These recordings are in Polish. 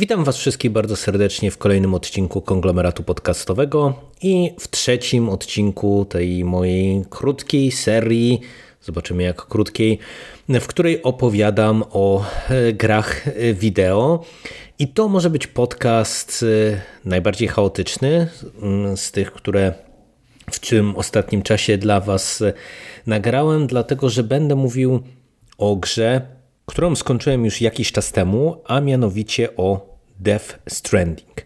Witam Was wszystkich bardzo serdecznie w kolejnym odcinku konglomeratu podcastowego i w trzecim odcinku tej mojej krótkiej serii, zobaczymy jak krótkiej, w której opowiadam o e, grach e, wideo. I to może być podcast e, najbardziej chaotyczny mm, z tych, które w tym ostatnim czasie dla Was nagrałem, dlatego że będę mówił o grze, którą skończyłem już jakiś czas temu, a mianowicie o Death Stranding.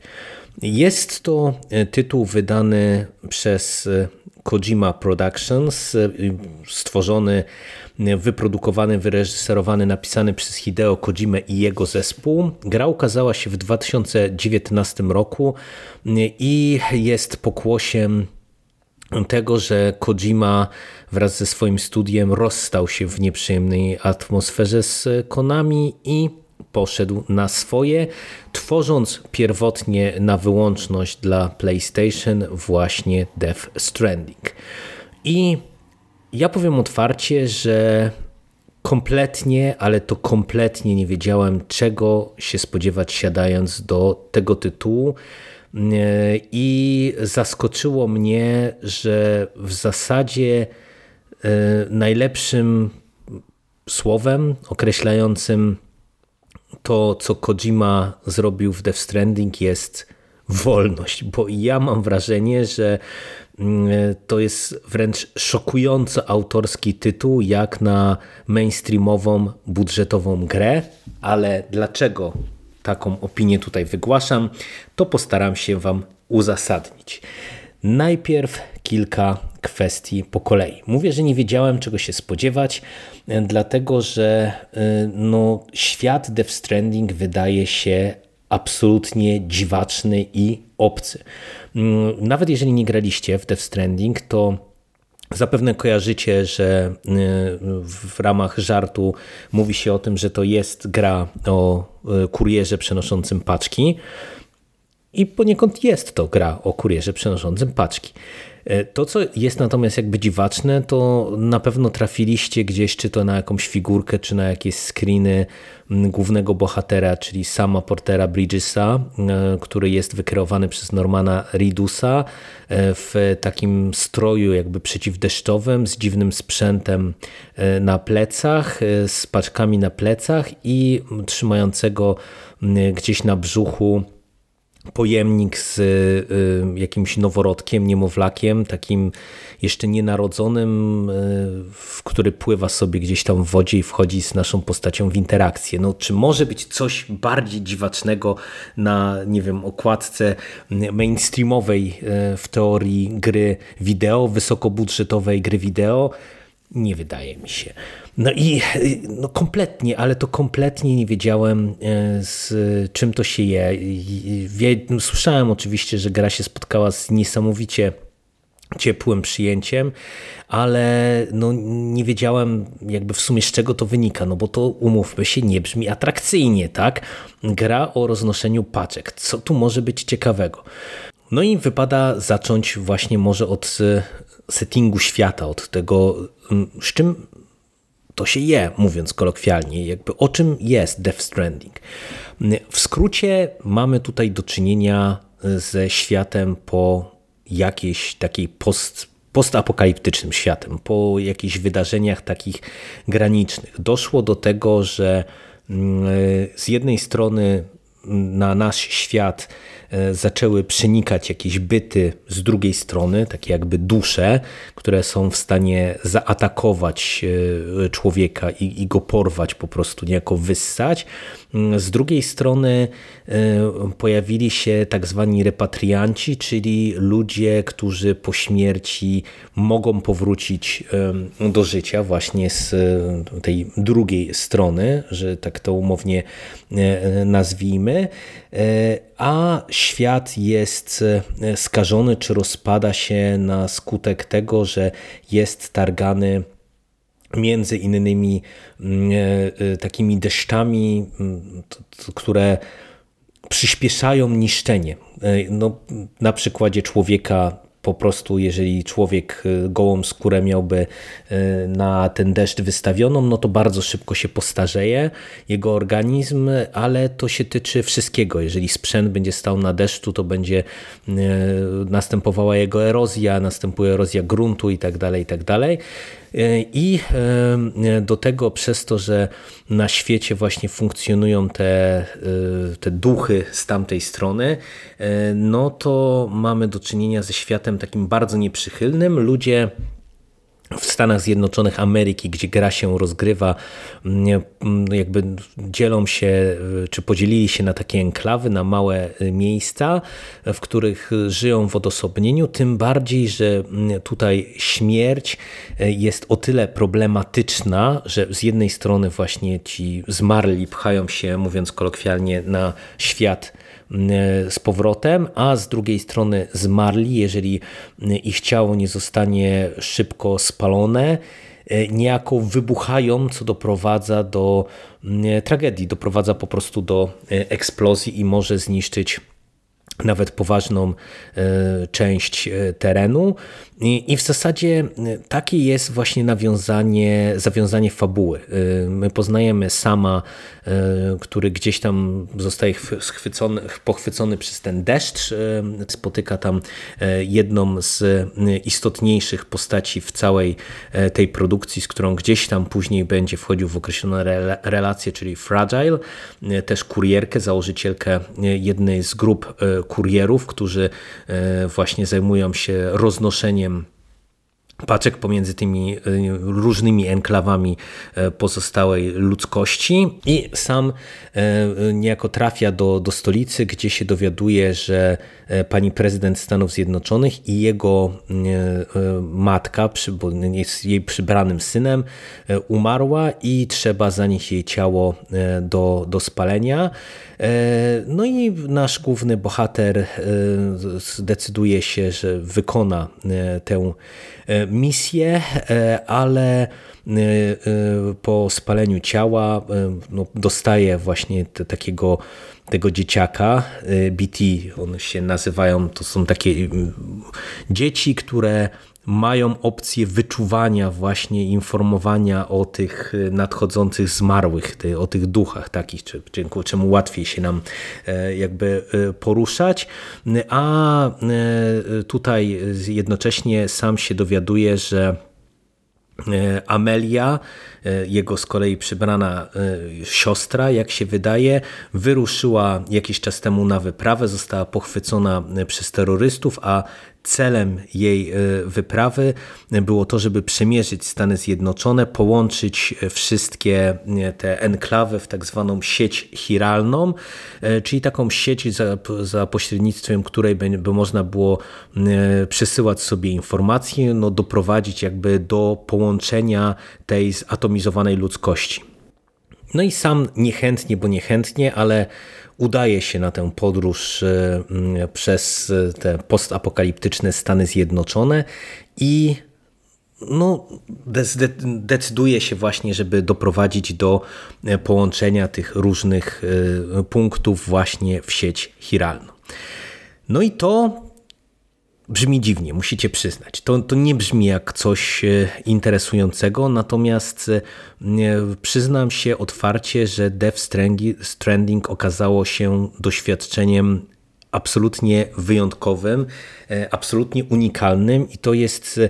Jest to e, tytuł wydany przez e, Kojima Productions, e, stworzony, wyprodukowany, wyreżyserowany, napisany przez Hideo Kojimę i jego zespół. Gra ukazała się w 2019 roku i jest pokłosiem tego, że Kojima wraz ze swoim studiem rozstał się w nieprzyjemnej atmosferze z Konami i poszedł na swoje, tworząc pierwotnie na wyłączność dla PlayStation właśnie Death Stranding. I ja powiem otwarcie, że kompletnie, ale to kompletnie nie wiedziałem, czego się spodziewać siadając do tego tytułu. I zaskoczyło mnie, że w zasadzie e, najlepszym słowem określającym to, co Kojima zrobił w Death Stranding jest wolność, bo ja mam wrażenie, że mm, to jest wręcz szokująco autorski tytuł, jak na mainstreamową, budżetową grę, ale dlaczego taką opinię tutaj wygłaszam, to postaram się Wam uzasadnić. Najpierw kilka kwestii po kolei. Mówię, że nie wiedziałem czego się spodziewać, dlatego że y, no, świat Death Stranding wydaje się absolutnie dziwaczny i obcy. Mm, nawet jeżeli nie graliście w Death Stranding, to Zapewne kojarzycie, że y, w ramach żartu mówi się o tym, że to jest gra o kurierze przenoszącym paczki. I poniekąd jest to gra o kurierze przenoszącym paczki. E, to, co jest natomiast jakby dziwaczne, to na pewno trafiliście gdzieś, czy to na jakąś figurkę, czy na jakieś screeny głównego bohatera, czyli sama Portera Bridgesa, e, który jest wykreowany przez Normana Ridusa e, w takim stroju jakby przeciwdeszczowym, z dziwnym sprzętem na plecach, z paczkami na plecach i trzymającego gdzieś na brzuchu pojemnik z y, jakimś noworodkiem, niemowlakiem, takim jeszcze nienarodzonym, y, który pływa sobie gdzieś tam w wodzie i wchodzi z naszą postacią w interakcję. No, czy może być coś bardziej dziwacznego na, nie wiem, okładce mainstreamowej y, w teorii gry wideo, wysokobudżetowej gry wideo? Nie wydaje mi się. No i no kompletnie, ale to kompletnie nie wiedziałem e, z czym to się je. No słyszałem oczywiście, że gra się spotkała z niesamowicie ciepłym przyjęciem, ale no nie wiedziałem jakby w sumie z czego to wynika, no bo to umówmy się nie brzmi atrakcyjnie, tak? Gra o roznoszeniu paczek. Co tu może być ciekawego? No i wypada zacząć właśnie może od settingu świata, od tego, z czym to się je, mówiąc kolokwialnie, jakby o czym jest Death Stranding. W skrócie mamy tutaj do czynienia ze światem po jakiejś takiej post, postapokaliptycznym światem, po jakichś wydarzeniach takich granicznych. Doszło do tego, że z jednej strony na nasz świat zaczęły przenikać jakieś byty z drugiej strony, takie jakby dusze, które są w stanie zaatakować e, człowieka i, i go porwać, po prostu niejako wyssać. Mm, z drugiej strony e, pojawili się tak zwani repatrianci, czyli ludzie, którzy po śmierci mogą powrócić do życia właśnie z tej drugiej strony, że tak to umownie nazwijmy a świat jest e, skażony czy rozpada się na skutek tego, że jest targany między innymi mm, e, e, takimi deszczami, mm, które przyspieszają niszczenie. No, na przykładzie człowieka po prostu jeżeli człowiek gołą skórę miałby na ten deszcz wystawioną, no to bardzo szybko się postarzeje jego organizm, ale to się tyczy wszystkiego. Jeżeli sprzęt będzie stał na deszczu, to będzie następowała jego erozja, następuje erozja gruntu i tak dalej, i tak dalej. I do tego przez to, że na świecie właśnie funkcjonują te, te duchy z tamtej strony, no to mamy do czynienia ze światem takim bardzo nieprzychylnym. Ludzie w Stanach Zjednoczonych Ameryki, gdzie gra się rozgrywa, mm, mm, jakby dzielą się, czy podzielili się na takie enklawy, na małe y, miejsca, w których żyją w odosobnieniu, tym bardziej, że mm, tutaj śmierć y, jest o tyle problematyczna, że z jednej strony właśnie ci zmarli pchają się, mówiąc kolokwialnie, na świat z powrotem, a z drugiej strony zmarli, jeżeli ich ciało nie zostanie szybko spalone, e, niejako wybuchają, co doprowadza do tragedii, doprowadza po prostu do e, eksplozji i może zniszczyć nawet poważną część terenu. I w zasadzie takie jest właśnie nawiązanie, zawiązanie fabuły. My poznajemy sama, który gdzieś tam zostaje schwycony, pochwycony przez ten deszcz, spotyka tam jedną z istotniejszych postaci w całej tej produkcji, z którą gdzieś tam później będzie wchodził w określone relacje, czyli Fragile, też kurierkę, założycielkę jednej z grup kurierów, którzy właśnie zajmują się roznoszeniem paczek pomiędzy tymi y, różnymi enklawami e, pozostałej ludzkości i sam e, niejako trafia do, do stolicy, gdzie się dowiaduje, że e, pani prezydent Stanów Zjednoczonych i jego matka, bo jest jej przybranym synem, umarła i trzeba zanieść jej ciało do, do spalenia. No i nasz główny bohater zdecyduje się, że wykona tę E, misję, e, ale e, po spaleniu ciała no, dostaje właśnie te, takiego tego dzieciaka, BT, one się nazywają, to są takie dzieci, które mają opcję wyczuwania właśnie informowania o tych nadchodzących zmarłych, o tych duchach takich, dzięki czemu łatwiej się nam jakby poruszać, a tutaj jednocześnie sam się dowiaduje, że Amelia, jego z kolei przybrana siostra, jak się wydaje, wyruszyła jakiś czas temu na wyprawę, została pochwycona przez terrorystów, a celem jej e, wyprawy było to, żeby przemierzyć Stany Zjednoczone, połączyć wszystkie e, te enklawy w tak zwaną sieć chiralną, e, czyli taką sieć, za, za pośrednictwem której by, by można było przesyłać sobie informacje, no doprowadzić jakby do połączenia tej zatomizowanej ludzkości. No i sam niechętnie, bo niechętnie, ale udaje się na tę podróż e, przez te postapokaliptyczne Stany Zjednoczone i no, decyduje się właśnie, żeby doprowadzić do e, połączenia tych różnych e, punktów właśnie w sieć chiralną. No i to brzmi dziwnie, musicie przyznać. To, to nie brzmi jak coś e, interesującego, natomiast e, przyznam się otwarcie, że Death Stranding okazało się doświadczeniem absolutnie wyjątkowym, e, absolutnie unikalnym i to jest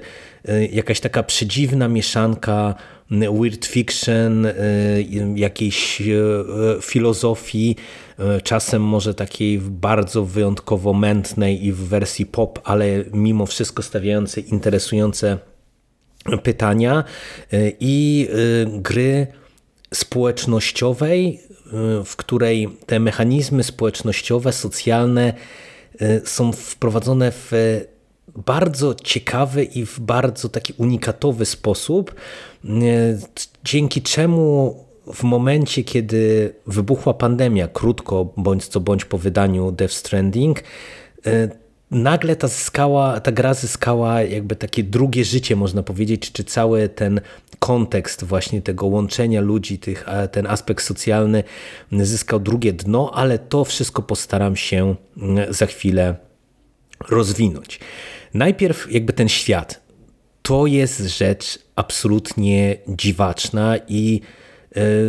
jakaś taka przedziwna mieszanka weird fiction, jakiejś filozofii, E, czasem może takiej bardzo wyjątkowo mętnej i w wersji pop, ale mimo wszystko stawiającej interesujące pytania i gry społecznościowej, w której te mechanizmy społecznościowe, socjalne są wprowadzone w bardzo ciekawy i w bardzo taki unikatowy sposób, dzięki czemu w momencie, kiedy wybuchła pandemia, krótko bądź co bądź po wydaniu Death Stranding, e, nagle ta, zyskała, ta gra zyskała jakby takie drugie życie, można powiedzieć, czy cały ten kontekst właśnie tego łączenia ludzi, tych, ten aspekt socjalny zyskał drugie dno, ale to wszystko postaram się za chwilę rozwinąć. Najpierw jakby ten świat. To jest rzecz absolutnie dziwaczna i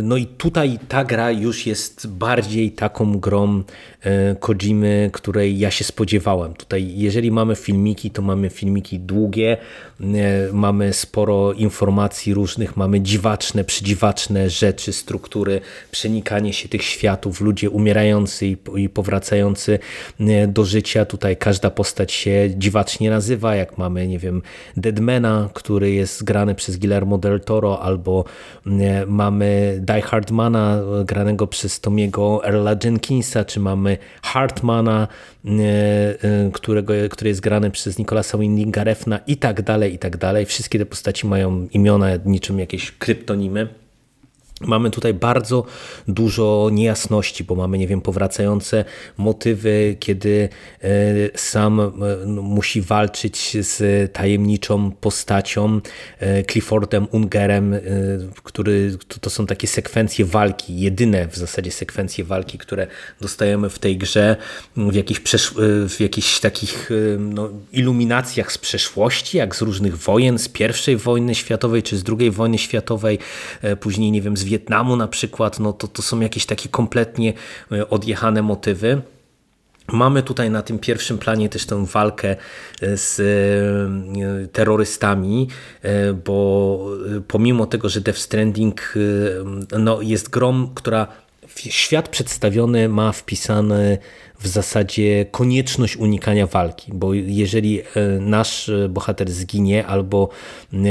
no i tutaj ta gra już jest bardziej taką grą e, Kojimy, której ja się spodziewałem. Tutaj jeżeli mamy filmiki, to mamy filmiki długie, e, mamy sporo informacji różnych, mamy dziwaczne, przydziwaczne rzeczy, struktury, przenikanie się tych światów, ludzie umierający i powracający do życia. Tutaj każda postać się dziwacznie nazywa, jak mamy, nie wiem, Deadmana, który jest grany przez Guillermo del Toro, albo mamy Die Hardmana granego przez Tomiego Earla Jenkinsa, czy mamy Hartmana, e, e, którego, który jest grany przez Nicolasa Windinga Refna i tak dalej, i tak dalej. Wszystkie te postaci mają imiona niczym jakieś kryptonimy. Mamy tutaj bardzo dużo niejasności, bo mamy, nie wiem, powracające motywy, kiedy e, sam e, no, musi walczyć z tajemniczą postacią e, Cliffordem Ungerem, który to są takie sekwencje walki, jedyne w zasadzie sekwencje walki, które dostajemy w tej grze w jakichś, w takich no, iluminacjach z przeszłości, jak z różnych wojen, z pierwszej wojny światowej czy z drugiej wojny światowej, później, nie wiem, z Wietnamu na przykład, no to, to są jakieś takie kompletnie e, odjechane motywy. Mamy tutaj na tym pierwszym planie też tę walkę e, z e, terrorystami, bo pomimo tego, że Death Stranding no, jest grą, która świat przedstawiony ma wpisane w zasadzie konieczność unikania walki, bo jeżeli nasz bohater zginie albo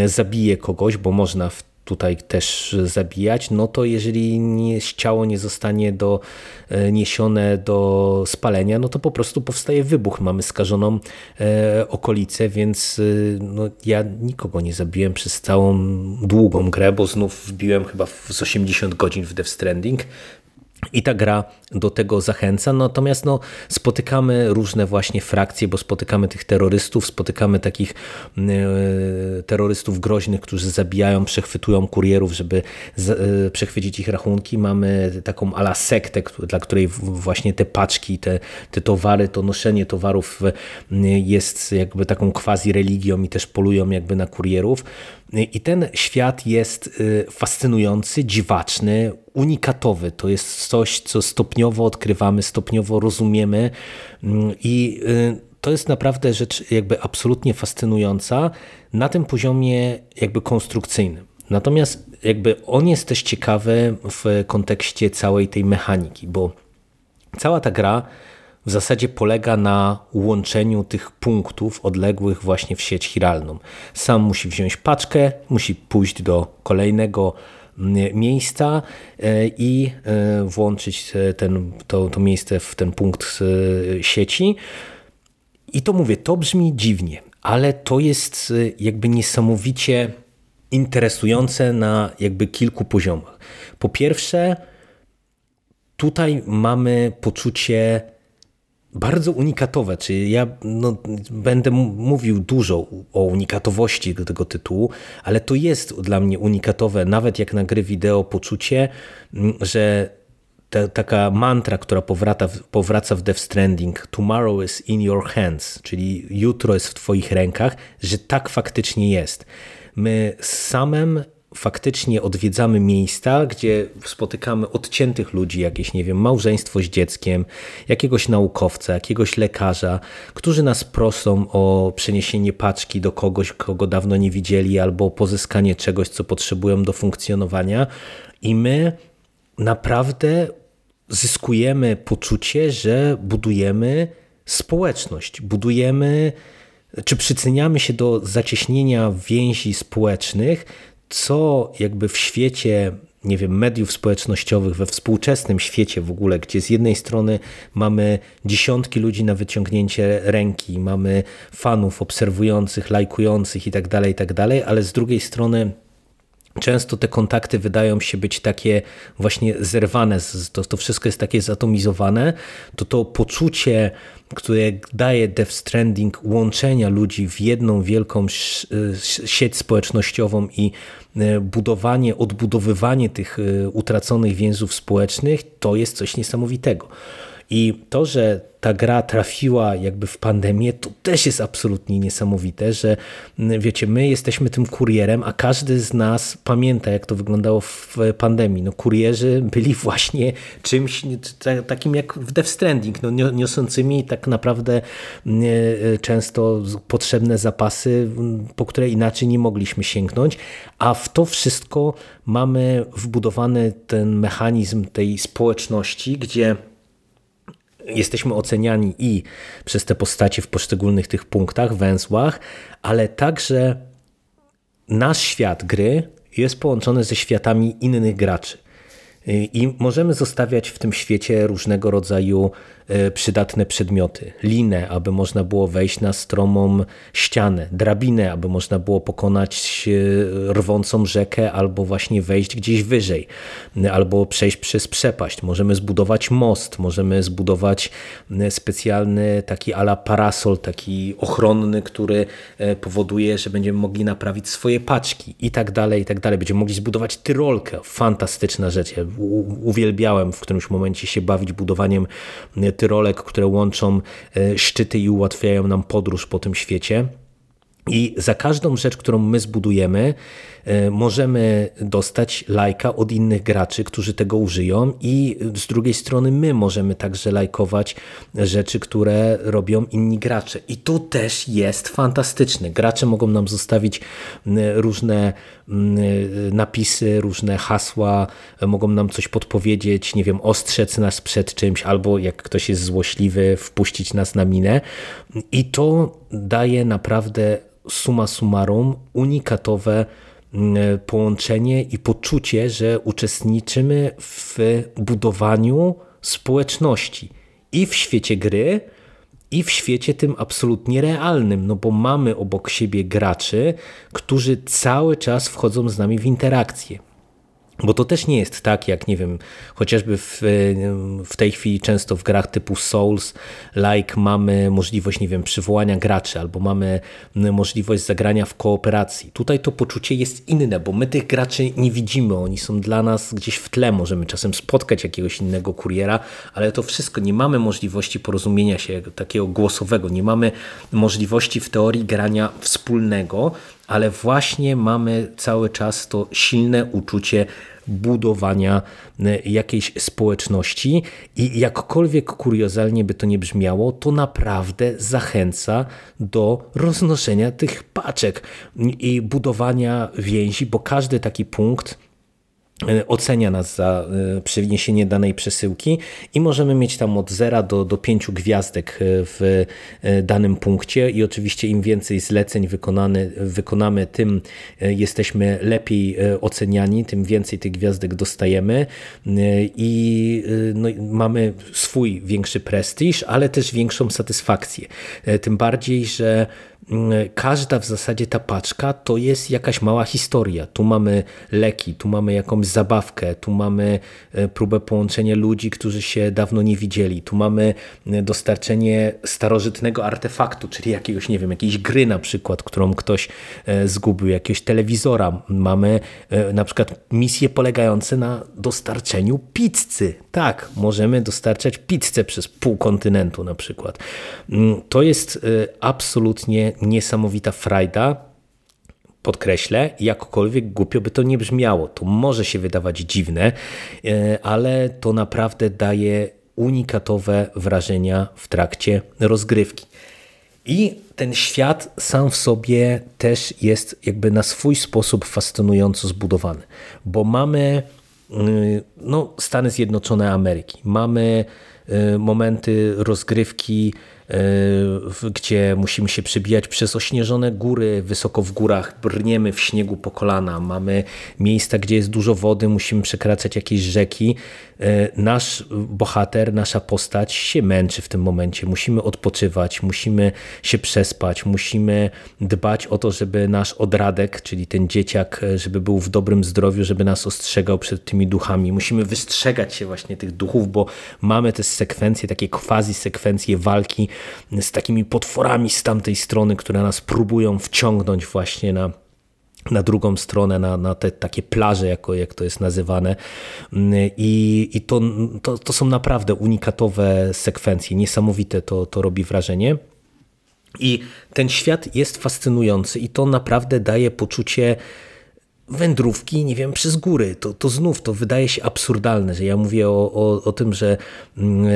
zabije kogoś, bo można w tutaj też zabijać, no to jeżeli nie, ciało nie zostanie do, e, niesione do spalenia, no to po prostu powstaje wybuch. Mamy skażoną e, okolicę, więc e, no, ja nikogo nie zabiłem przez całą długą grę, bo znów wbiłem chyba z 80 godzin w Death Stranding, i ta gra do tego zachęca. Natomiast no, spotykamy różne właśnie frakcje, bo spotykamy tych terrorystów, spotykamy takich e, terrorystów groźnych, którzy zabijają, przechwytują kurierów, żeby z, e, przechwycić ich rachunki. Mamy taką ala sektę, dla której właśnie te paczki, te, te towary, to noszenie towarów jest jakby taką quasi religią i też polują jakby na kurierów. I ten świat jest y, fascynujący, dziwaczny, unikatowy. To jest coś, co stopniowo odkrywamy, stopniowo rozumiemy mm, i y, to jest naprawdę rzecz jakby absolutnie fascynująca na tym poziomie jakby konstrukcyjnym. Natomiast jakby on jest też ciekawy w kontekście całej tej mechaniki, bo cała ta gra w zasadzie polega na łączeniu tych punktów odległych właśnie w sieć chiralną. Sam musi wziąć paczkę, musi pójść do kolejnego mm, miejsca e, i e, włączyć ten, to, to miejsce w ten punkt e, sieci. I to mówię, to brzmi dziwnie, ale to jest jakby niesamowicie interesujące na jakby kilku poziomach. Po pierwsze, tutaj mamy poczucie bardzo unikatowe. Czyli ja no, będę mówił dużo o unikatowości tego tytułu, ale to jest dla mnie unikatowe, nawet jak na gry wideo, poczucie, że ta, taka mantra, która powraca, powraca w Death Stranding, tomorrow is in your hands, czyli jutro jest w twoich rękach, że tak faktycznie jest. My samym faktycznie odwiedzamy miejsca, gdzie spotykamy odciętych ludzi, jakieś, nie wiem, małżeństwo z dzieckiem, jakiegoś naukowca, jakiegoś lekarza, którzy nas proszą o przeniesienie paczki do kogoś, kogo dawno nie widzieli, albo pozyskanie czegoś, co potrzebują do funkcjonowania. I my naprawdę zyskujemy poczucie, że budujemy społeczność, budujemy czy przyczyniamy się do zacieśnienia więzi społecznych, co jakby w świecie nie wiem, mediów społecznościowych, we współczesnym świecie w ogóle, gdzie z jednej strony mamy dziesiątki ludzi na wyciągnięcie ręki, mamy fanów obserwujących, lajkujących i tak dalej, i tak ale z drugiej strony Często te kontakty wydają się być takie właśnie zerwane, to, to wszystko jest takie zatomizowane, to to poczucie, które daje Death Stranding łączenia ludzi w jedną wielką sieć społecznościową i e, budowanie, odbudowywanie tych e, utraconych więzów społecznych, to jest coś niesamowitego. I to, że ta gra trafiła jakby w pandemię, to też jest absolutnie niesamowite, że mm, wiecie, my jesteśmy tym kurierem, a każdy z nas pamięta, jak to wyglądało w pandemii. No, kurierzy byli właśnie czymś takim jak w Death Stranding, no, niosącymi tak naprawdę mm, e, często potrzebne zapasy, mm, po które inaczej nie mogliśmy sięgnąć, a w to wszystko mamy wbudowany ten mechanizm tej społeczności, gdzie jesteśmy oceniani i przez te postacie w poszczególnych tych punktach, węzłach, ale także nasz świat gry jest połączony ze światami innych graczy. I możemy zostawiać w tym świecie różnego rodzaju przydatne przedmioty. Linę, aby można było wejść na stromą ścianę, drabinę, aby można było pokonać e, rwącą rzekę albo właśnie wejść gdzieś wyżej, albo przejść przez przepaść. Możemy zbudować most, możemy zbudować e, specjalny taki ala parasol, taki ochronny, który powoduje, że będziemy mogli naprawić swoje paczki i tak dalej, i tak dalej. Będziemy mogli zbudować tyrolkę. Fantastyczna rzecz uwielbiałem w którymś momencie się bawić budowaniem e, tyrolek, które łączą e, szczyty i ułatwiają nam podróż po tym świecie. I za każdą rzecz, którą my zbudujemy, możemy dostać lajka od innych graczy, którzy tego użyją, i z drugiej strony my możemy także lajkować rzeczy, które robią inni gracze. I to też jest fantastyczne. Gracze mogą nam zostawić różne napisy, różne hasła, mogą nam coś podpowiedzieć, nie wiem, ostrzec nas przed czymś, albo jak ktoś jest złośliwy, wpuścić nas na minę. I to daje naprawdę suma summarum unikatowe połączenie i poczucie, że uczestniczymy w budowaniu społeczności i w świecie gry, i w świecie tym absolutnie realnym, no bo mamy obok siebie graczy, którzy cały czas wchodzą z nami w interakcję. Bo to też nie jest tak, jak nie wiem, chociażby w, w tej chwili często w grach typu Souls, like mamy możliwość, nie wiem, przywołania graczy, albo mamy możliwość zagrania w kooperacji. Tutaj to poczucie jest inne, bo my tych graczy nie widzimy, oni są dla nas gdzieś w tle, możemy czasem spotkać jakiegoś innego kuriera, ale to wszystko, nie mamy możliwości porozumienia się takiego głosowego, nie mamy możliwości w teorii grania wspólnego, ale właśnie mamy cały czas to silne uczucie budowania e, jakiejś społeczności i jakkolwiek kuriozalnie by to nie brzmiało, to naprawdę zachęca do roznoszenia tych paczek i budowania więzi, bo każdy taki punkt ocenia nas za e, przeniesienie danej przesyłki i możemy mieć tam od 0 do, do 5 gwiazdek e, w danym punkcie i oczywiście im więcej zleceń wykonane, wykonamy, tym jesteśmy lepiej oceniani, tym więcej tych gwiazdek dostajemy i no, mamy swój większy prestiż, ale też większą satysfakcję. Tym bardziej, że każda w zasadzie ta paczka to jest jakaś mała historia. Tu mamy leki, tu mamy jakąś zabawkę, tu mamy e, próbę połączenia ludzi, którzy się dawno nie widzieli, tu mamy e, dostarczenie starożytnego artefaktu, czyli jakiegoś, nie wiem, jakiejś gry na przykład, którą ktoś e, zgubił, jakiegoś telewizora. Mamy na przykład misje polegające na dostarczeniu pizzy. Tak, możemy dostarczać pizzę przez pół kontynentu na przykład. Mm, to jest absolutnie niesamowita frajda, podkreślę, jakkolwiek głupio by to nie brzmiało. To może się wydawać dziwne, e, ale to naprawdę daje unikatowe wrażenia w trakcie rozgrywki. I ten świat sam w sobie też jest jakby na swój sposób fascynująco zbudowany, bo mamy y, no, Stany Zjednoczone Ameryki, mamy y, momenty rozgrywki gdzie musimy się przebijać przez ośnieżone góry, wysoko w górach, brniemy w śniegu po kolana, mamy miejsca, gdzie jest dużo wody, musimy przekraczać jakieś rzeki. E, nasz bohater, nasza postać się męczy w tym momencie, musimy odpoczywać, musimy się przespać, musimy dbać o to, żeby nasz odradek, czyli ten dzieciak, e, żeby był w dobrym zdrowiu, żeby nas ostrzegał przed tymi duchami. Musimy wystrzegać się właśnie tych duchów, bo mamy te sekwencje, takie quasi sekwencje walki z takimi potworami z tamtej strony, które nas próbują wciągnąć właśnie na na drugą stronę, na, na te takie plaże, jako, jak to jest nazywane. I, i to, to, to są naprawdę unikatowe sekwencje, niesamowite to, to robi wrażenie. I ten świat jest fascynujący i to naprawdę daje poczucie wędrówki, nie wiem, przez góry. To, to znów to wydaje się absurdalne, że ja mówię o, o, o tym, że mm, e,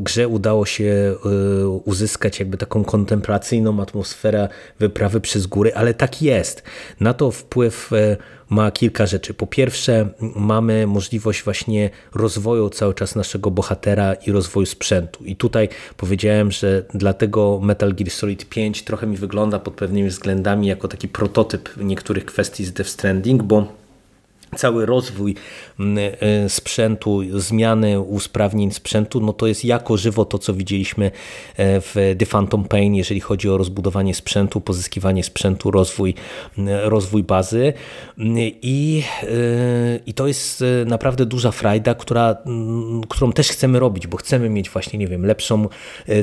grze udało się e, uzyskać jakby taką kontemplacyjną atmosferę wyprawy przez góry, ale tak jest. Na to wpływ e, ma kilka rzeczy. Po pierwsze, mamy możliwość właśnie rozwoju cały czas naszego bohatera i rozwoju sprzętu. I tutaj powiedziałem, że dlatego Metal Gear Solid 5 trochę mi wygląda pod pewnymi względami jako taki prototyp niektórych kwestii z Death Stranding, bo cały rozwój mm, e, sprzętu, zmiany usprawnień sprzętu, no to jest jako żywo to, co widzieliśmy e, w The Phantom Pain, jeżeli chodzi o rozbudowanie sprzętu, pozyskiwanie sprzętu, rozwój, mm, rozwój bazy I, e, i to jest naprawdę duża frajda, która, mm, którą też chcemy robić, bo chcemy mieć właśnie, nie wiem, lepszą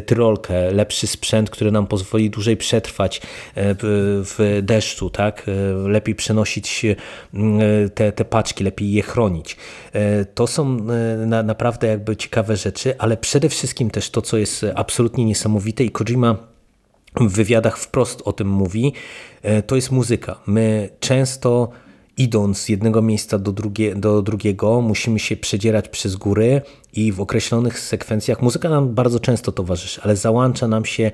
tyrolkę, lepszy sprzęt, który nam pozwoli dłużej przetrwać w deszczu, tak? lepiej przenosić te, te paczki, lepiej je chronić. E, to są e, na, naprawdę jakby ciekawe rzeczy, ale przede wszystkim też to, co jest absolutnie niesamowite i Kojima w wywiadach wprost o tym mówi, e, to jest muzyka. My często idąc z jednego miejsca do, drugie, do drugiego, musimy się przedzierać przez góry i w określonych sekwencjach muzyka nam bardzo często towarzyszy, ale załącza nam się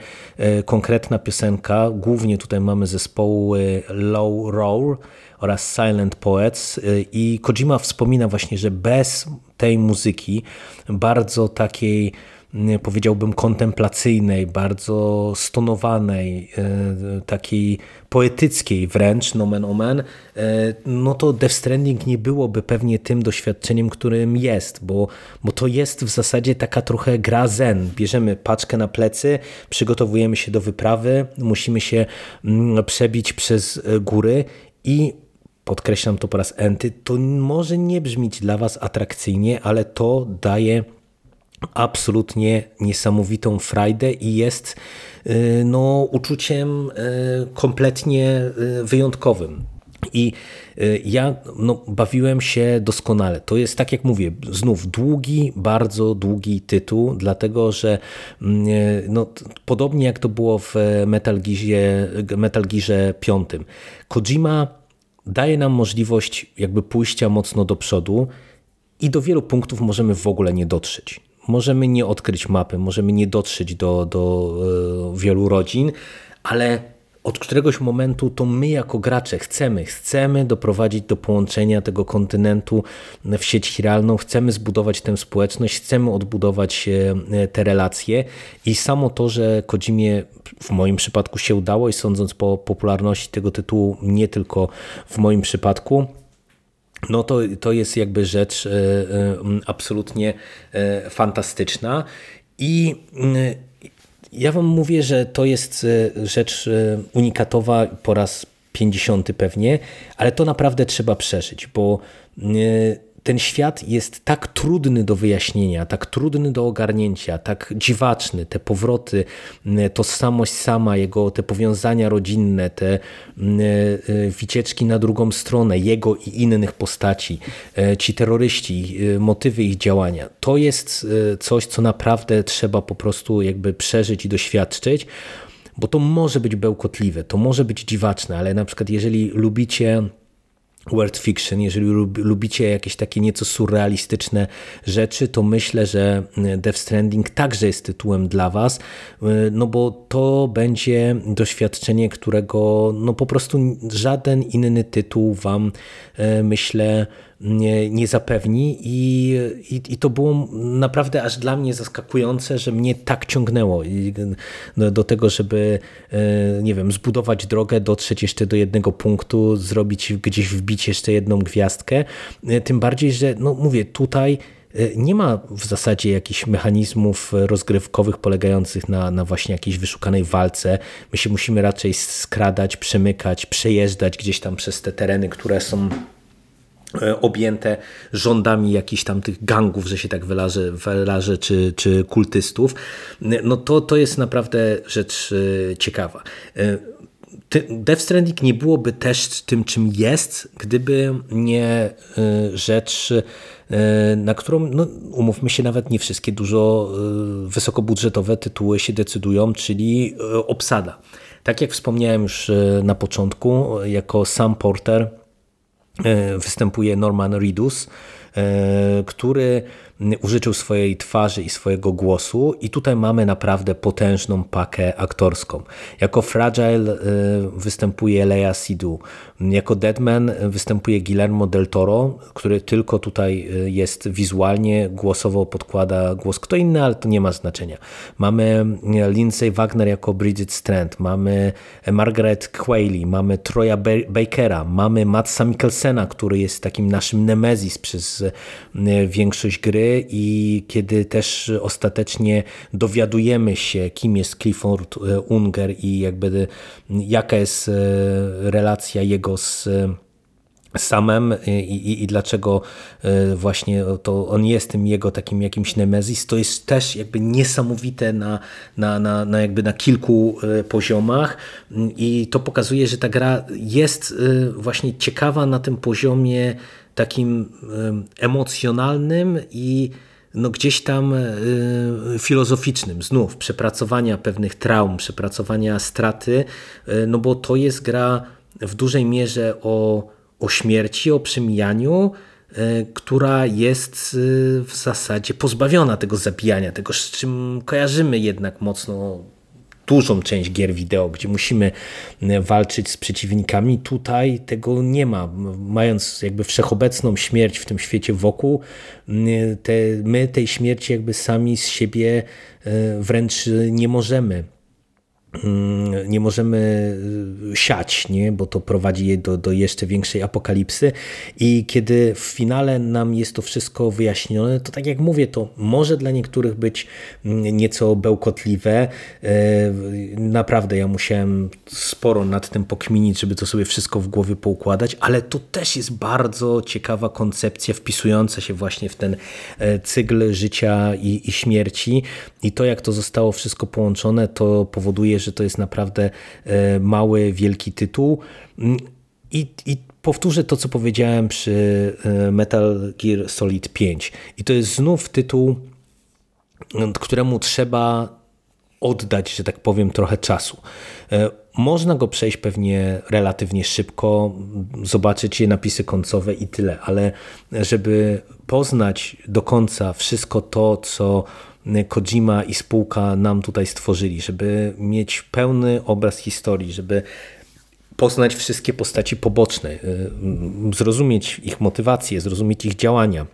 konkretna piosenka. Głównie tutaj mamy zespoły Low Roar, oraz Silent Poets y, i Kojima wspomina właśnie, że bez tej muzyki bardzo takiej y, powiedziałbym kontemplacyjnej, bardzo stonowanej, y, takiej poetyckiej wręcz, nomen omen, no to Death Stranding nie byłoby pewnie tym doświadczeniem, którym jest, bo, bo to jest w zasadzie taka trochę gra zen. Bierzemy paczkę na plecy, przygotowujemy się do wyprawy, musimy się mm, przebić przez góry i podkreślam to po raz enty, to może nie brzmieć dla Was atrakcyjnie, ale to daje absolutnie niesamowitą frajdę i jest y, no, uczuciem y, kompletnie y, wyjątkowym. I ja no, bawiłem się doskonale. To jest, tak jak mówię, znów długi, bardzo długi tytuł, dlatego że mm, no, podobnie jak to było w Metal Gearze, Metal Gearze 5, Kojima daje nam możliwość jakby pójścia mocno do przodu i do wielu punktów możemy w ogóle nie dotrzeć. Możemy nie odkryć mapy, możemy nie dotrzeć do, do e, wielu rodzin, ale od któregoś momentu to my jako gracze chcemy, chcemy doprowadzić do połączenia tego kontynentu w sieć realną, chcemy zbudować tę społeczność, chcemy odbudować e, te relacje. I samo to, że Kojimie w moim przypadku się udało i sądząc po popularności tego tytułu, nie tylko w moim przypadku, no to, to jest jakby rzecz e, e, absolutnie fantastyczna. I ja wam mówię, że to jest e, rzecz e, unikatowa po raz 50 pewnie, ale to naprawdę trzeba przeżyć, bo e, ten świat jest tak trudny do wyjaśnienia, tak trudny do ogarnięcia, tak dziwaczny, te powroty, tożsamość sama, jego te powiązania rodzinne, te wycieczki na drugą stronę, jego i innych postaci, ci terroryści, motywy ich działania. To jest coś, co naprawdę trzeba po prostu jakby przeżyć i doświadczyć, bo to może być bełkotliwe, to może być dziwaczne, ale na przykład jeżeli lubicie world fiction, jeżeli lubicie jakieś takie nieco surrealistyczne rzeczy, to myślę, że e, Death Stranding także jest tytułem dla Was, e, no bo to będzie doświadczenie, którego no po prostu żaden inny tytuł Wam e, myślę nie, nie zapewni I, i, i, to było naprawdę aż dla mnie zaskakujące, że mnie tak ciągnęło do, do tego, żeby e, nie wiem, zbudować drogę, dotrzeć jeszcze do jednego punktu, zrobić gdzieś wbić jeszcze jedną gwiazdkę. E, tym bardziej, że no mówię, tutaj e, nie ma w zasadzie jakichś mechanizmów rozgrywkowych polegających na, na właśnie jakiejś wyszukanej walce. My się musimy raczej skradać, przemykać, przejeżdżać gdzieś tam przez te tereny, które są objęte rządami jakichś tam tych gangów, że się tak wyrażę, wyrażę czy, czy kultystów, no to, to jest naprawdę rzecz e, ciekawa. E, Death Stranding nie byłoby też tym, czym jest, gdyby nie rzecz, na którą, no, umówmy się, nawet nie wszystkie dużo wysokobudżetowe tytuły się decydują, czyli obsada. Tak jak wspomniałem już na początku, jako Sam Porter występuje Norman Reedus, który użyczył swojej twarzy i swojego głosu i tutaj mamy naprawdę potężną pakę aktorską. Jako Fragile y, występuje Lea Sidhu, jako Deadman występuje Guillermo del Toro, który tylko tutaj y, jest wizualnie, głosowo podkłada głos kto inny, ale to nie ma znaczenia. Mamy y, Lindsay Wagner jako Bridget Strand, mamy Margaret Qualley, mamy Troya Bakera, mamy Matsa Mikkelsena, który jest takim naszym nemezis przez większość gry, i kiedy też ostatecznie dowiadujemy się, kim jest Clifford e, Unger i jakby jaka jest e, relacja jego z samem i, i, i, dlaczego e, właśnie to on jest tym jego takim jakimś nemezis, to jest też jakby niesamowite na, na, na, na, jakby na kilku poziomach. I to pokazuje, że ta gra jest właśnie ciekawa na tym poziomie takim emocjonalnym i no gdzieś tam filozoficznym, znów przepracowania pewnych traum, przepracowania straty, no bo to jest gra w dużej mierze o, o śmierci, o przemijaniu, e, która jest w zasadzie pozbawiona tego zabijania, tego z czym kojarzymy jednak mocno dużą część gier wideo, gdzie musimy e, walczyć z przeciwnikami. Tutaj tego nie ma. Mając jakby wszechobecną śmierć w tym świecie wokół, te, my tej śmierci jakby sami z siebie e, wręcz nie możemy nie możemy y, siać, nie? bo to prowadzi do, do jeszcze większej apokalipsy i kiedy w finale nam jest to wszystko wyjaśnione, to tak jak mówię, to może dla niektórych być mm, nieco bełkotliwe. E, naprawdę ja musiałem sporo nad tym pokminić, żeby to sobie wszystko w głowie poukładać, ale to też jest bardzo ciekawa koncepcja wpisująca się właśnie w ten e, cykl życia i, i śmierci i to jak to zostało wszystko połączone, to powoduje, że to jest naprawdę e, mały, wielki tytuł. Mm, I, I powtórzę to, co powiedziałem przy e, Metal Gear Solid 5. I to jest znów tytuł, któremu trzeba oddać, że tak powiem, trochę czasu. E, można go przejść pewnie relatywnie szybko, zobaczyć je napisy końcowe i tyle, ale żeby poznać do końca wszystko to, co Kojima i spółka nam tutaj stworzyli, żeby mieć pełny obraz historii, żeby poznać wszystkie postaci poboczne, y, zrozumieć ich motywacje, zrozumieć ich działania.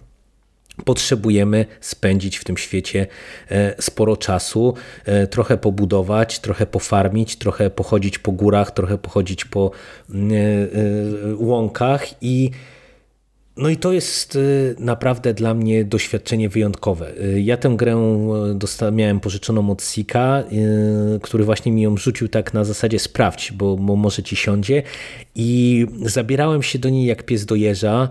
Potrzebujemy spędzić w tym świecie e, sporo czasu, trochę pobudować, trochę pofarmić, trochę pochodzić po górach, trochę pochodzić po łąkach i no i to jest y, naprawdę dla mnie doświadczenie wyjątkowe. Y, ja tę grę y, miałem pożyczoną od Sika, który właśnie mi ją rzucił tak na zasadzie sprawdź, bo, bo może ci siądzie i zabierałem się do niej jak pies do jeża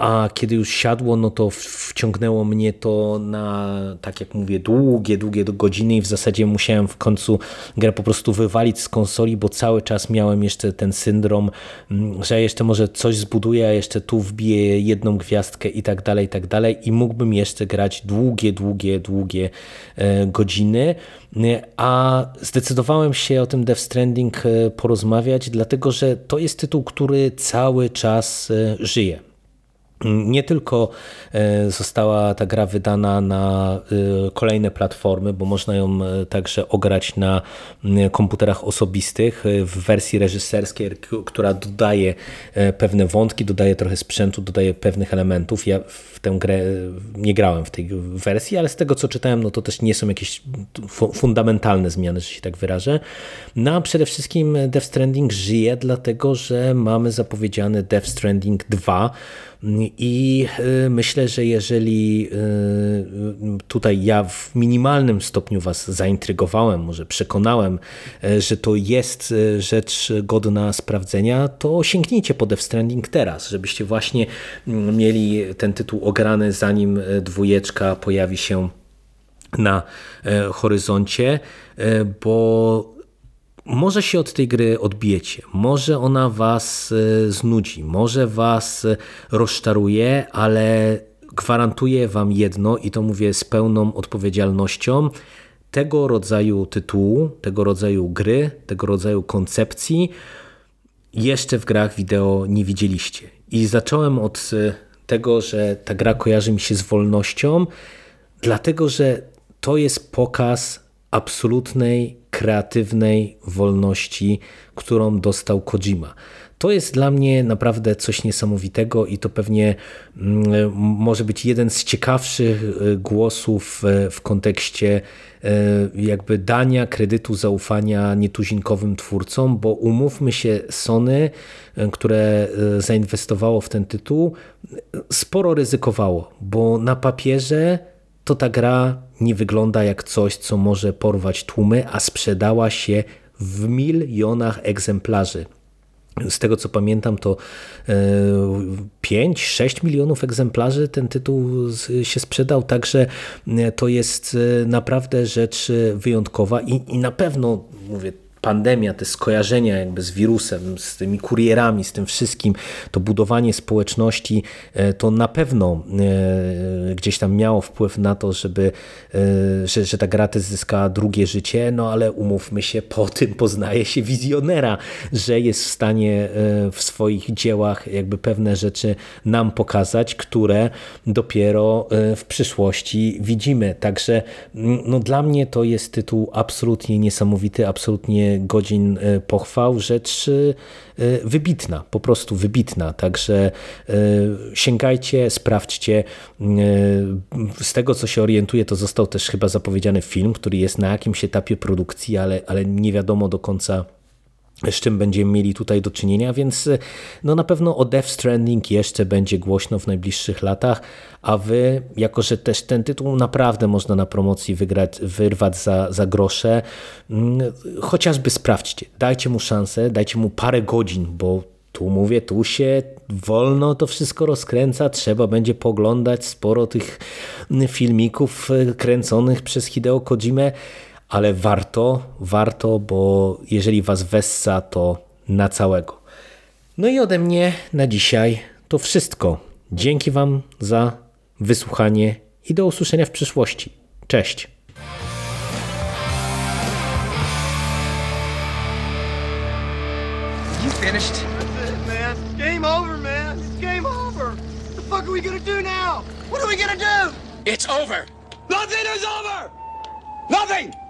a kiedy już siadło, no to wciągnęło mnie to na, tak jak mówię, długie, długie godziny i w zasadzie musiałem w końcu grę po prostu wywalić z konsoli, bo cały czas miałem jeszcze ten syndrom, mm, że jeszcze może coś zbuduję, a jeszcze tu wbiję jedną gwiazdkę i tak dalej, i tak dalej i mógłbym jeszcze grać długie, długie, długie e, godziny, a zdecydowałem się o tym Death Stranding e, porozmawiać, dlatego że to jest tytuł, który cały czas e, żyje. Nie tylko e, została ta gra wydana na e, kolejne platformy, bo można ją e, także ograć na komputerach osobistych w wersji reżyserskiej, która dodaje pewne wątki, dodaje trochę sprzętu, dodaje pewnych elementów. Ja w tę grę nie grałem w tej wersji, ale z tego co czytałem, no to też nie są jakieś fundamentalne zmiany, że się tak wyrażę. No a przede wszystkim Death Stranding żyje, dlatego że mamy zapowiedziany Death Stranding 2, i y, myślę, że jeżeli y, tutaj ja w minimalnym stopniu Was zaintrygowałem, może przekonałem, y, że to jest rzecz godna sprawdzenia, to sięgnijcie po Death Stranding teraz, żebyście właśnie mm, mieli ten tytuł ograny zanim dwójeczka pojawi się na horyzoncie, bo może się od tej gry odbijecie, może ona was e, znudzi, może was rozczaruje, ale gwarantuję wam jedno i to mówię z pełną odpowiedzialnością. Tego rodzaju tytułu, tego rodzaju gry, tego rodzaju koncepcji jeszcze w grach wideo nie widzieliście. I zacząłem od e, tego, że ta gra kojarzy mi się z wolnością, dlatego że to jest pokaz absolutnej, kreatywnej wolności, którą dostał Kojima. To jest dla mnie naprawdę coś niesamowitego i to pewnie mm, może być jeden z ciekawszych e, głosów e, w kontekście e, jakby dania kredytu zaufania nietuzinkowym twórcom, bo umówmy się, Sony, które zainwestowało w ten tytuł, sporo ryzykowało, bo na papierze to ta gra nie wygląda jak coś, co może porwać tłumy, a sprzedała się w milionach egzemplarzy. Z tego co pamiętam, to 5-6 e, milionów egzemplarzy ten tytuł się sprzedał, także e, to jest e, naprawdę rzecz wyjątkowa i, i na pewno, mówię, pandemia, te skojarzenia jakby z wirusem, z tymi kurierami, z tym wszystkim, to budowanie społeczności, e, to na pewno e, gdzieś tam miało wpływ na to, żeby, e, że, że ta gra zyskała drugie życie, no ale umówmy się, po tym poznaje się wizjonera, że jest w stanie w swoich dziełach jakby pewne rzeczy nam pokazać, które dopiero w przyszłości widzimy. Także no, dla mnie to jest tytuł absolutnie niesamowity, absolutnie godzin e, pochwał, rzecz e, wybitna, po prostu wybitna. Także e, sięgajcie, sprawdźcie. Z tego, co się orientuję, to został też chyba zapowiedziany film, który jest na jakimś etapie produkcji, ale, ale nie wiadomo do końca z czym będziemy mieli tutaj do czynienia, więc no na pewno o Death Stranding jeszcze będzie głośno w najbliższych latach, a wy, jako że też ten tytuł naprawdę można na promocji wygrać, wyrwać za, za grosze, mm, chociażby sprawdźcie, dajcie mu szansę, dajcie mu parę godzin, bo tu mówię, tu się wolno to wszystko rozkręca, trzeba będzie poglądać sporo tych filmików kręconych przez Hideo Kojimę, ale warto, warto, bo jeżeli was wessa, to na całego. No i ode mnie na dzisiaj to wszystko. Dzięki wam za wysłuchanie i do usłyszenia w przyszłości. Cześć. You finished? That's it, man. Game over, man. It's game over. What the fuck are we gonna do now? What are we gonna do? It's over. Nothing is over. Nothing.